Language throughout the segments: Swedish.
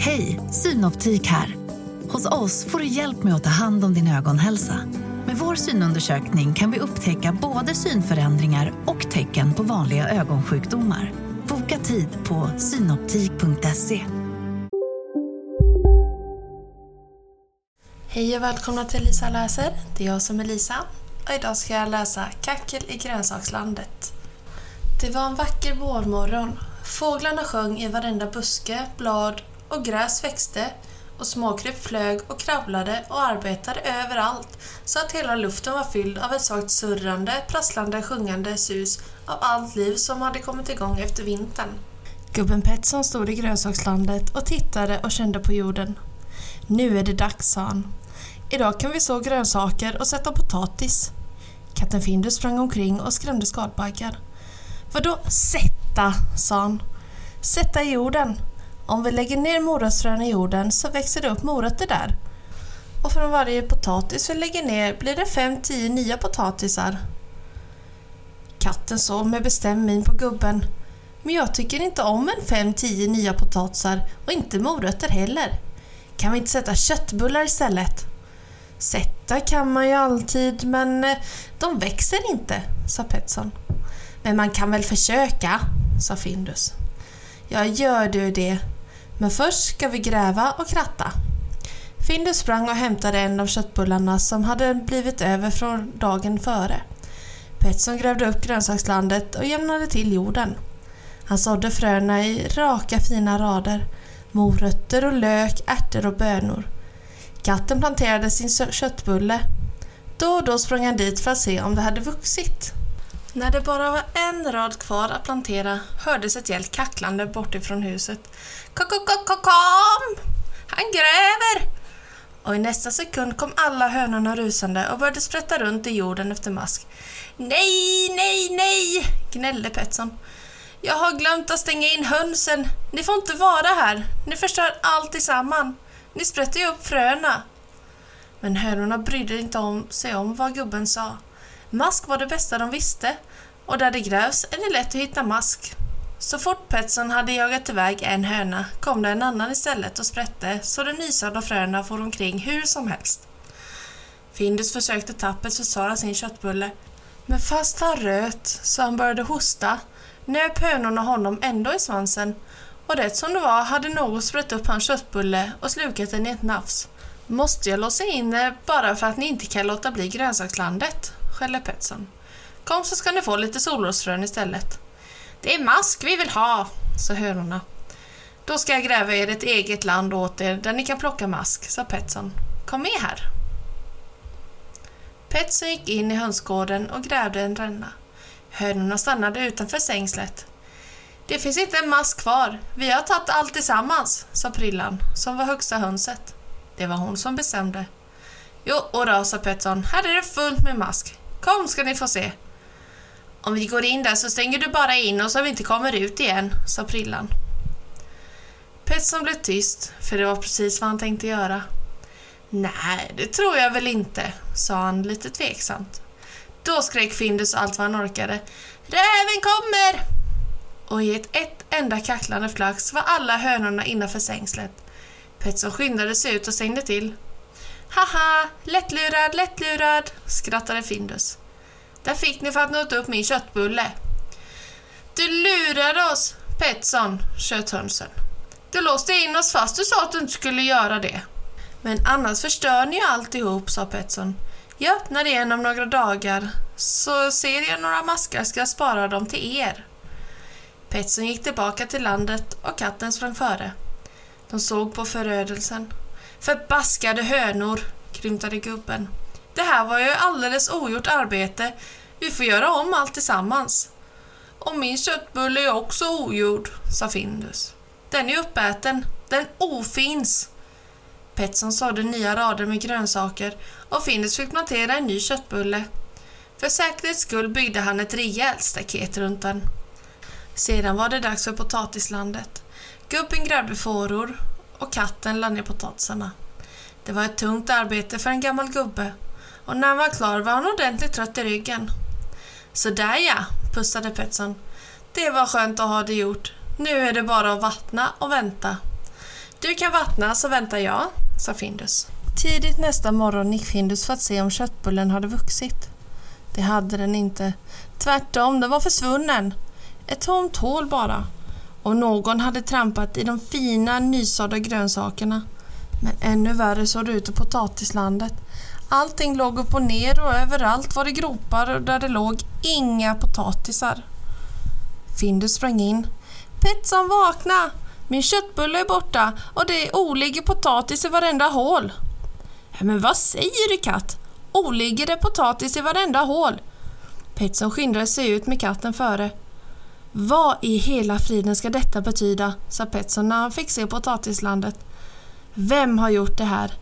Hej, Synoptik här. Hos oss får du hjälp med att ta hand om din ögonhälsa. Med vår synundersökning kan vi upptäcka både synförändringar och tecken på vanliga ögonsjukdomar. Boka tid på synoptik.se. Hej och välkomna till Lisa läser. Det är jag som är Lisa och idag ska jag läsa Kackel i grönsakslandet. Det var en vacker vårmorgon. Fåglarna sjöng i varenda buske, blad och gräs växte och småkryp flög och kravlade och arbetade överallt så att hela luften var fylld av ett svagt surrande, prasslande, sjungande sus av allt liv som hade kommit igång efter vintern. Gubben Petson stod i grönsakslandet och tittade och kände på jorden. Nu är det dags, sa han. Idag kan vi så grönsaker och sätta potatis. Katten Findus sprang omkring och skrämde skalbaggar. Vadå sätta, sa han. Sätta i jorden. Om vi lägger ner morotsfrön i jorden så växer det upp morötter där. Och från varje potatis vi lägger ner blir det 5-10 nya potatisar. Katten såg med bestämd min på gubben. Men jag tycker inte om en 5-10 nya potatisar och inte morötter heller. Kan vi inte sätta köttbullar istället? Sätta kan man ju alltid, men eh, de växer inte, sa Petson. Men man kan väl försöka, sa Findus. Ja, gör du det. Men först ska vi gräva och kratta. Findus sprang och hämtade en av köttbullarna som hade blivit över från dagen före. Petson grävde upp grönsakslandet och jämnade till jorden. Han sådde fröna i raka fina rader. Morötter och lök, ärtor och bönor. Katten planterade sin köttbulle. Då och då sprang han dit för att se om det hade vuxit. När det bara var en rad kvar att plantera hördes ett gällt kacklande bortifrån huset. Kom! Han gräver! Och i nästa sekund kom alla hönorna rusande och började sprätta runt i jorden efter mask. Nej, nej, nej! gnällde Petson. Jag har glömt att stänga in hönsen. Ni får inte vara här. Ni förstör allt tillsammans. Ni sprätter ju upp fröna. Men hönorna brydde inte om sig om vad gubben sa. Mask var det bästa de visste och där det grävs är det lätt att hitta mask. Så fort Petson hade jagat iväg en höna kom det en annan istället och sprätte så de nysådda fröna for omkring hur som helst. Findus försökte tappert försvara sin köttbulle men fast han röt så han började hosta nöp hönorna honom ändå i svansen och rätt som det var hade något sprätt upp hans köttbulle och slukat den i ett nafs. Måste jag låsa in er bara för att ni inte kan låta bli grönsakslandet? skäller Petson. Kom så ska ni få lite solrosfrön istället. Det är mask vi vill ha, sa hönorna. Då ska jag gräva er ett eget land åt er där ni kan plocka mask, sa Petson. Kom med här. Petson gick in i hönsgården och grävde en ränna. Hönorna stannade utanför sängslet. Det finns inte en mask kvar. Vi har tagit allt tillsammans, sa Prillan, som var högsta hönset. Det var hon som bestämde. Jo, och då, sa Petson. Här är det fullt med mask. Kom ska ni få se. Om vi går in där så stänger du bara in oss så vi inte kommer ut igen, sa Prillan. Petson blev tyst, för det var precis vad han tänkte göra. Nej, det tror jag väl inte, sa han lite tveksamt. Då skrek Findus allt vad han orkade. Räven kommer! Och i ett, ett enda kacklande flax var alla hönorna innanför sängslet. Petson skyndade sig ut och stängde till. Haha, lättlurad, lättlurad, skrattade Findus. Där fick ni för att nå upp min köttbulle. Du lurade oss, Petson, tjöt hönsen. Du låste in oss fast du sa att du inte skulle göra det. Men annars förstör ni ju alltihop, sa Petson. Jag öppnar igen om några dagar, så ser jag några maskar ska jag spara dem till er. Petson gick tillbaka till landet och katten sprang före. De såg på förödelsen. Förbaskade hönor, krymtade gubben. Det här var ju alldeles ogjort arbete. Vi får göra om allt tillsammans. Och min köttbulle är också ogjord, sa Findus. Den är uppäten. Den ofins. Petson sådde nya rader med grönsaker och Findus fick plantera en ny köttbulle. För säkerhets skull byggde han ett rejält staket runt den. Sedan var det dags för potatislandet. Gubben grävde fåror och katten lade ner potatisarna. Det var ett tungt arbete för en gammal gubbe och när han var klar var han ordentligt trött i ryggen. Så där ja, pussade Petson. Det var skönt att ha det gjort. Nu är det bara att vattna och vänta. Du kan vattna så väntar jag, sa Findus. Tidigt nästa morgon gick Findus för att se om köttbullen hade vuxit. Det hade den inte. Tvärtom, den var försvunnen. Ett tomt hål bara. Och någon hade trampat i de fina nysådda grönsakerna. Men ännu värre såg det ut i potatislandet. Allting låg upp och ner och överallt var det gropar och där det låg inga potatisar. Findus sprang in. Petson vakna! Min köttbulle är borta och det är oligger potatis i varenda hål. Men vad säger du katt? Oligger det potatis i varenda hål? Petson skyndade sig ut med katten före. Vad i hela friden ska detta betyda? sa Petson när han fick se potatislandet. Vem har gjort det här?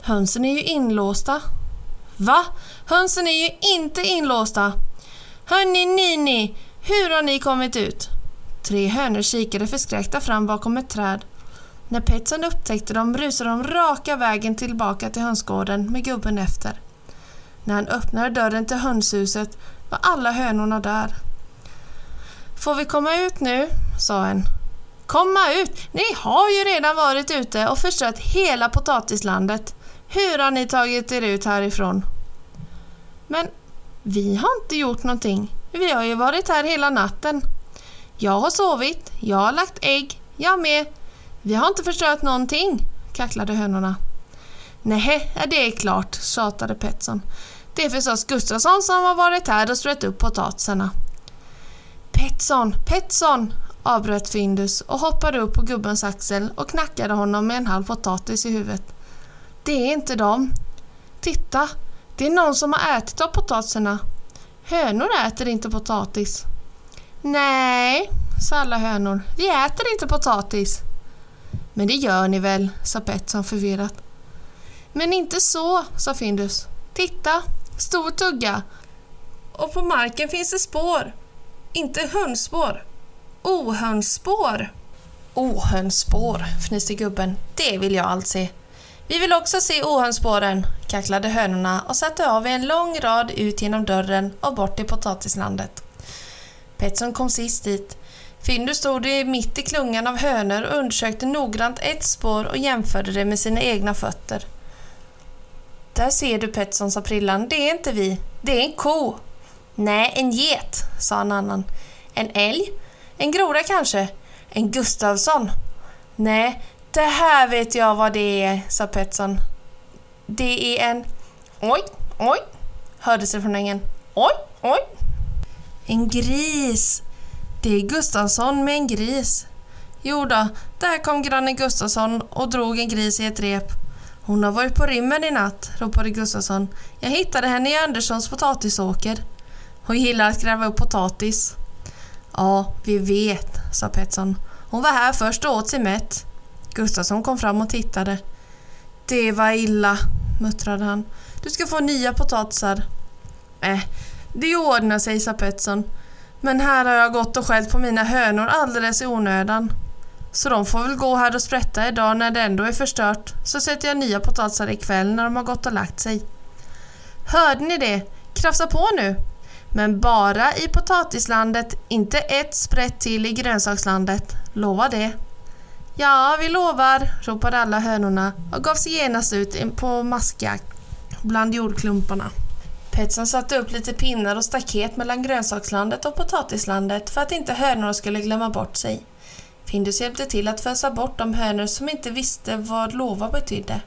Hönsen är ju inlåsta. Va? Hönsen är ju inte inlåsta! Hörni Nini, hur har ni kommit ut? Tre hönor kikade förskräckta fram bakom ett träd. När Petson upptäckte dem rusade de raka vägen tillbaka till hönsgården med gubben efter. När han öppnade dörren till hönshuset var alla hönorna där. Får vi komma ut nu? sa en. Komma ut? Ni har ju redan varit ute och förstört hela potatislandet. Hur har ni tagit er ut härifrån? Men vi har inte gjort någonting. Vi har ju varit här hela natten. Jag har sovit, jag har lagt ägg, jag med. Vi har inte förstört någonting, kacklade hönorna. Nej, det är klart, tjatade Petson. Det är förstås Gustafsson som har varit här och strött upp potatisarna. Petson, Petson, avbröt Findus och hoppade upp på gubbens axel och knackade honom med en halv potatis i huvudet. Det är inte dem. Titta, det är någon som har ätit av potatisarna. Hönor äter inte potatis. Nej, sa alla hönor. Vi äter inte potatis. Men det gör ni väl, sa Petson förvirrat. Men inte så, sa Findus. Titta, stor tugga. Och på marken finns det spår. Inte hönsspår. Ohönsspår. Ohönsspår, fnyste gubben. Det vill jag allt se. Vi vill också se ohönsspåren, kacklade hönorna och satte av i en lång rad ut genom dörren och bort till potatislandet. Petson kom sist dit. Findus stod mitt i klungan av hönor och undersökte noggrant ett spår och jämförde det med sina egna fötter. Där ser du Petson, sa Prillan. Det är inte vi. Det är en ko. Nej, en get, sa en annan. En älg? En groda kanske? En Gustavsson? Nej, det här vet jag vad det är, sa Petson. Det är en... Oj, oj, hördes det från ängen. Oj, oj. En gris. Det är Gustavsson med en gris. Jo då, där kom grannen Gustavsson och drog en gris i ett rep. Hon har varit på rymmen i natt, ropade Gustavsson. Jag hittade henne i Anderssons potatisåker. Hon gillar att gräva upp potatis. Ja, vi vet, sa Petson. Hon var här först och åt sig mätt. Gustavsson kom fram och tittade. Det var illa, muttrade han. Du ska få nya potatisar. Äh, det ordnar sig, sa Petson. Men här har jag gått och skällt på mina hönor alldeles i onödan. Så de får väl gå här och sprätta idag när det ändå är förstört. Så sätter jag nya potatisar ikväll när de har gått och lagt sig. Hörde ni det? Krafsa på nu! Men bara i potatislandet, inte ett sprätt till i grönsakslandet. Lova det. Ja, vi lovar, ropade alla hönorna och gav sig genast ut på maskjakt bland jordklumparna. Petson satte upp lite pinnar och staket mellan grönsakslandet och potatislandet för att inte hönorna skulle glömma bort sig. Findus hjälpte till att fösa bort de hönor som inte visste vad lova betydde.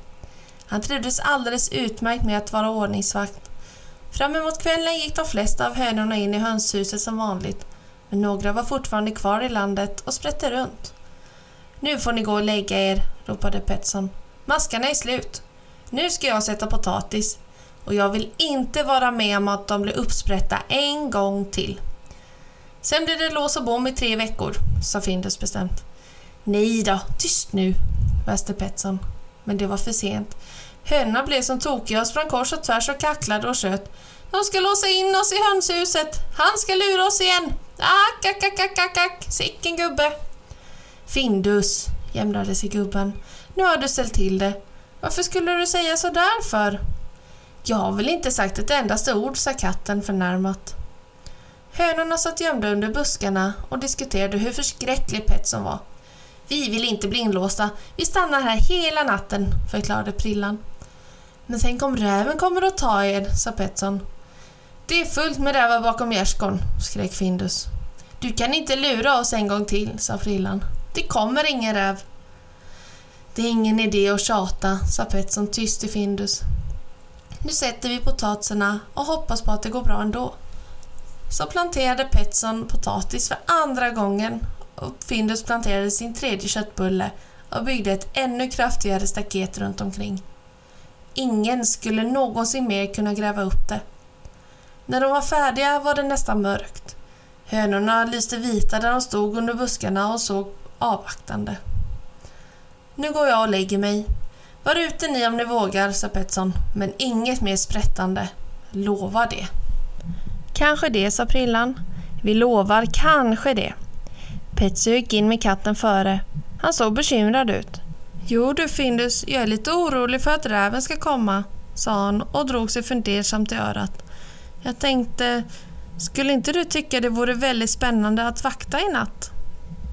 Han trivdes alldeles utmärkt med att vara ordningsvakt. Fram emot kvällen gick de flesta av hönorna in i hönshuset som vanligt, men några var fortfarande kvar i landet och sprätte runt. Nu får ni gå och lägga er, ropade Petson. Maskarna är slut. Nu ska jag sätta potatis och jag vill inte vara med om att de blir uppsprätta en gång till. Sen blir det lås och bom i tre veckor, sa Findus bestämt. Nej då, tyst nu, väste Petson. Men det var för sent. Hönorna blev som tokiga och sprang kors och tvärs och kacklade och sköt. De ska låsa in oss i hönshuset. Han ska lura oss igen. Ack, ack, ack, ack, ack, ack. Sicken gubbe. Findus, jämrade sig gubben. Nu har du ställt till det. Varför skulle du säga så där för? Jag har väl inte sagt ett endaste ord, sa katten förnärmat. Hönorna satt gömda under buskarna och diskuterade hur förskräcklig Petson var. Vi vill inte bli inlåsta. Vi stannar här hela natten, förklarade Prillan. Men tänk om räven kommer att ta er, sa Petson. Det är fullt med rävar bakom gärdsgården, skrek Findus. Du kan inte lura oss en gång till, sa Prillan. Det kommer ingen räv. Det är ingen idé att tjata, sa Petson tyst till Findus. Nu sätter vi potatisarna och hoppas på att det går bra ändå. Så planterade Petson potatis för andra gången och Findus planterade sin tredje köttbulle och byggde ett ännu kraftigare staket runt omkring. Ingen skulle någonsin mer kunna gräva upp det. När de var färdiga var det nästan mörkt. Hönorna lyste vita där de stod under buskarna och såg avvaktande. Nu går jag och lägger mig. Var ute ni om ni vågar, sa Petson, men inget mer sprättande. Lova det. Kanske det, sa Prillan. Vi lovar kanske det. Petso gick in med katten före. Han såg bekymrad ut. Jo du Findus, jag är lite orolig för att räven ska komma, sa han och drog sig fundersamt i örat. Jag tänkte, skulle inte du tycka det vore väldigt spännande att vakta i natt?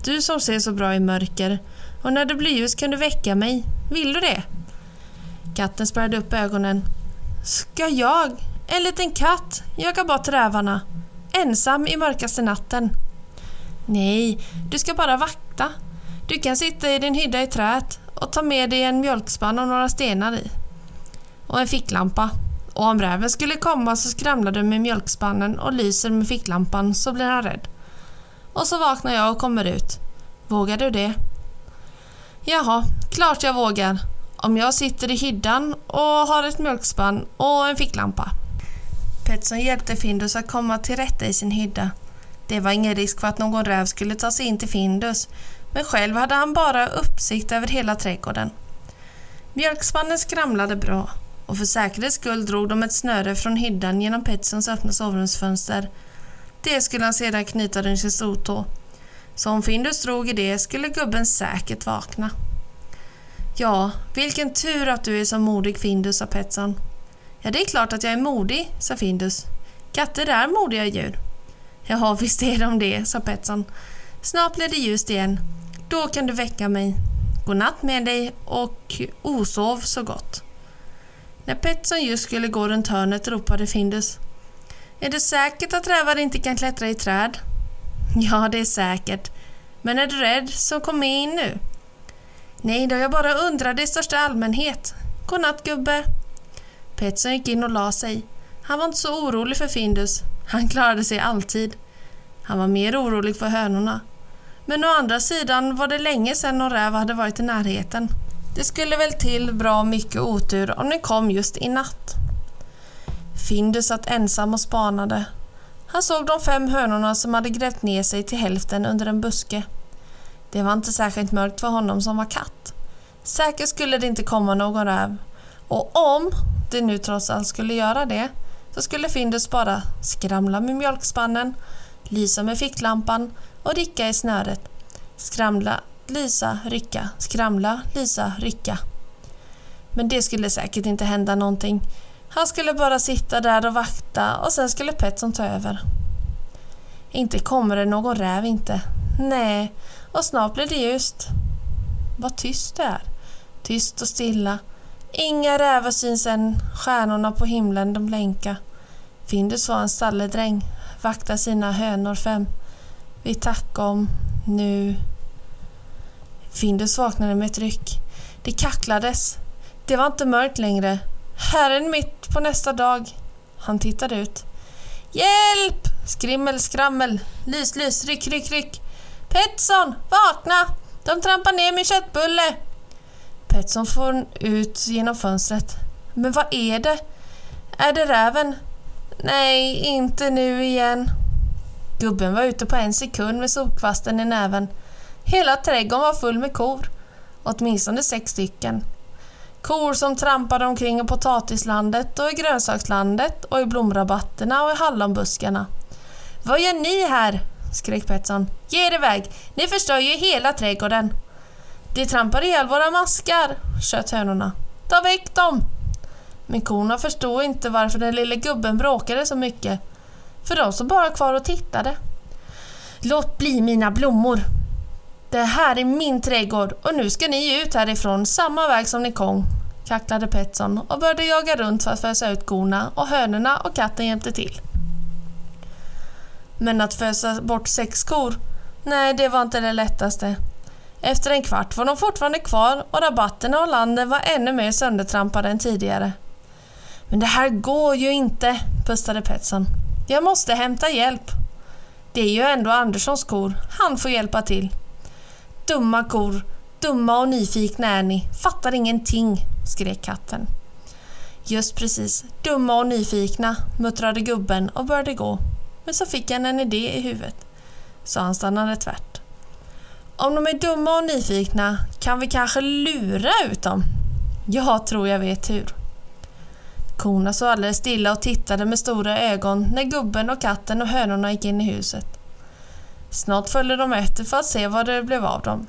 Du som ser så bra i mörker och när det blir ljus kan du väcka mig. Vill du det? Katten spärrade upp ögonen. Ska jag, en liten katt, jaga bort rävarna? Ensam i mörkaste natten? Nej, du ska bara vakta. Du kan sitta i din hydda i träet och ta med dig en mjölkspann och några stenar i. Och en ficklampa. Och om räven skulle komma så skramlar du med mjölkspannen och lyser med ficklampan så blir han rädd. Och så vaknar jag och kommer ut. Vågar du det? Jaha, klart jag vågar. Om jag sitter i hyddan och har ett mjölkspann och en ficklampa. Petson hjälpte Findus att komma till rätta i sin hydda. Det var ingen risk för att någon räv skulle ta sig in till Findus, men själv hade han bara uppsikt över hela trädgården. Mjölkspannen skramlade bra och för säkerhets skull drog de ett snöre från hyddan genom Petsons öppna sovrumsfönster. Det skulle han sedan knyta runt sin stortå. Så om Findus drog i det skulle gubben säkert vakna. Ja, vilken tur att du är så modig Findus, sa Petson. Ja, det är klart att jag är modig, sa Findus. Katter är modiga djur. Jaha, visst är de det, sa Petson. Snart blir det ljust igen. Då kan du väcka mig. God natt med dig och osov så gott. När Petson just skulle gå runt hörnet ropade Findus. Är det säkert att rävar inte kan klättra i träd? Ja, det är säkert. Men är du rädd så kom med in nu. Nej då, jag bara undrade i största allmänhet. Godnatt gubbe. Petson gick in och la sig. Han var inte så orolig för Findus. Han klarade sig alltid. Han var mer orolig för hönorna. Men å andra sidan var det länge sedan någon räv hade varit i närheten. Det skulle väl till bra mycket otur om den kom just i natt. Findus satt ensam och spanade. Han såg de fem hönorna som hade grävt ner sig till hälften under en buske. Det var inte särskilt mörkt för honom som var katt. Säkert skulle det inte komma någon räv. Och om det nu trots allt skulle göra det så skulle Findus bara skramla med mjölkspannen, lysa med ficklampan och rycka i snöret. Skramla, lysa, rycka, skramla, lysa, rycka. Men det skulle säkert inte hända någonting. Han skulle bara sitta där och vakta och sen skulle Petson ta över. Inte kommer det någon räv inte. Nej, och snart blir det ljust. Vad tyst det är. Tyst och stilla. Inga rävar syns än, stjärnorna på himlen de blänka. Findus var en stalledräng, vaktar sina hönor fem. Vi tackar om nu. Findus vaknade med ett ryck. Det kacklades. Det var inte mörkt längre. Herren mitt på nästa dag. Han tittade ut. Hjälp! Skrimmel, skrammel, lys, lys, ryck, ryck, ryck. Petson, vakna! De trampar ner min köttbulle! Petson får ut genom fönstret. Men vad är det? Är det räven? Nej, inte nu igen. Gubben var ute på en sekund med sopkvasten i näven. Hela trädgården var full med kor. Åtminstone sex stycken. Kor som trampade omkring i potatislandet och i grönsakslandet och i blomrabatterna och i hallonbuskarna. Vad gör ni här? skrek Petson. Ge er iväg! Ni förstör ju hela trädgården! De trampar ihjäl våra maskar, tjöt hönorna. Ta väck dem! Men korna förstod inte varför den lille gubben bråkade så mycket. För de stod bara kvar och tittade. Låt bli mina blommor! Det här är min trädgård och nu ska ni ut härifrån samma väg som ni kom, kacklade Petson och började jaga runt för att fösa ut korna och hönorna och katten hjälpte till. Men att fösa bort sex kor, nej det var inte det lättaste. Efter en kvart var de fortfarande kvar och rabatterna och landen var ännu mer söndertrampade än tidigare. Men det här går ju inte, pustade Petson. Jag måste hämta hjälp. Det är ju ändå Anderssons kor. Han får hjälpa till. Dumma kor, dumma och nyfikna är ni. Fattar ingenting, skrek katten. Just precis, dumma och nyfikna, muttrade gubben och började gå. Men så fick han en idé i huvudet. Så han stannade tvärt. Om de är dumma och nyfikna kan vi kanske lura ut dem? Jag tror jag vet hur. Korna stod alldeles stilla och tittade med stora ögon när gubben och katten och hönorna gick in i huset. Snart följde de efter för att se vad det blev av dem.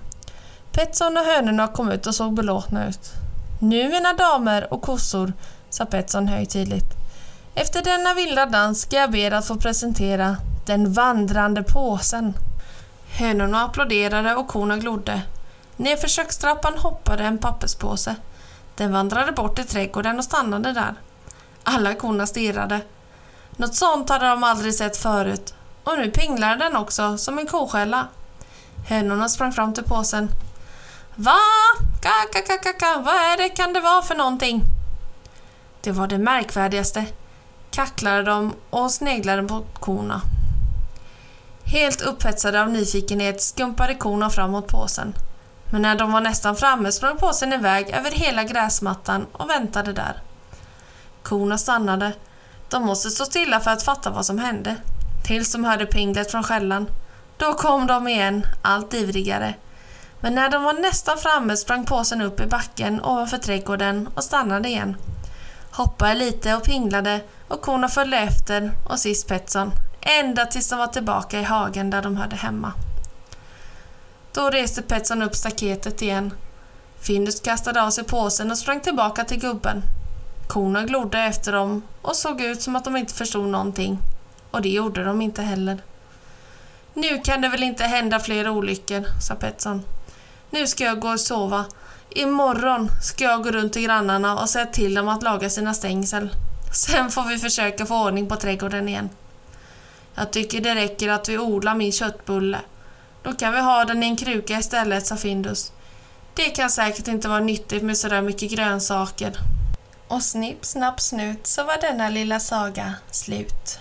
Petson och hönorna kom ut och såg belåtna ut. Nu mina damer och kossor, sa Petson högtidligt. Efter denna vilda dans ska jag be er att få presentera den vandrande påsen. Hönorna applåderade och korna glodde. Nerför kökstrappan hoppade en papperspåse. Den vandrade bort i trädgården och stannade där. Alla korna stirrade. Något sånt hade de aldrig sett förut och nu pinglade den också som en koskälla. Hönorna sprang fram till påsen. Va? Ka, ka, ka, ka, vad är det kan det vara för någonting? Det var det märkvärdigaste, kacklade de och sneglade på korna. Helt upphetsade av nyfikenhet skumpade korna fram mot påsen. Men när de var nästan framme sprang påsen iväg över hela gräsmattan och väntade där. Korna stannade. De måste stå stilla för att fatta vad som hände. Tills de hörde pinglet från skällan. Då kom de igen, allt ivrigare. Men när de var nästan framme sprang påsen upp i backen ovanför trädgården och stannade igen. Hoppade lite och pinglade och korna följde efter och sist Petson. Ända tills de var tillbaka i hagen där de hörde hemma. Då reste Petson upp staketet igen. Findus kastade av sig påsen och sprang tillbaka till gubben. Korna glodde efter dem och såg ut som att de inte förstod någonting. Och det gjorde de inte heller. Nu kan det väl inte hända fler olyckor, sa Petson. Nu ska jag gå och sova. Imorgon ska jag gå runt till grannarna och säga till dem att laga sina stängsel. Sen får vi försöka få ordning på trädgården igen. Jag tycker det räcker att vi odlar min köttbulle. Då kan vi ha den i en kruka istället, sa Findus. Det kan säkert inte vara nyttigt med sådär mycket grönsaker. Och snipp, snapp, snut så var denna lilla saga slut.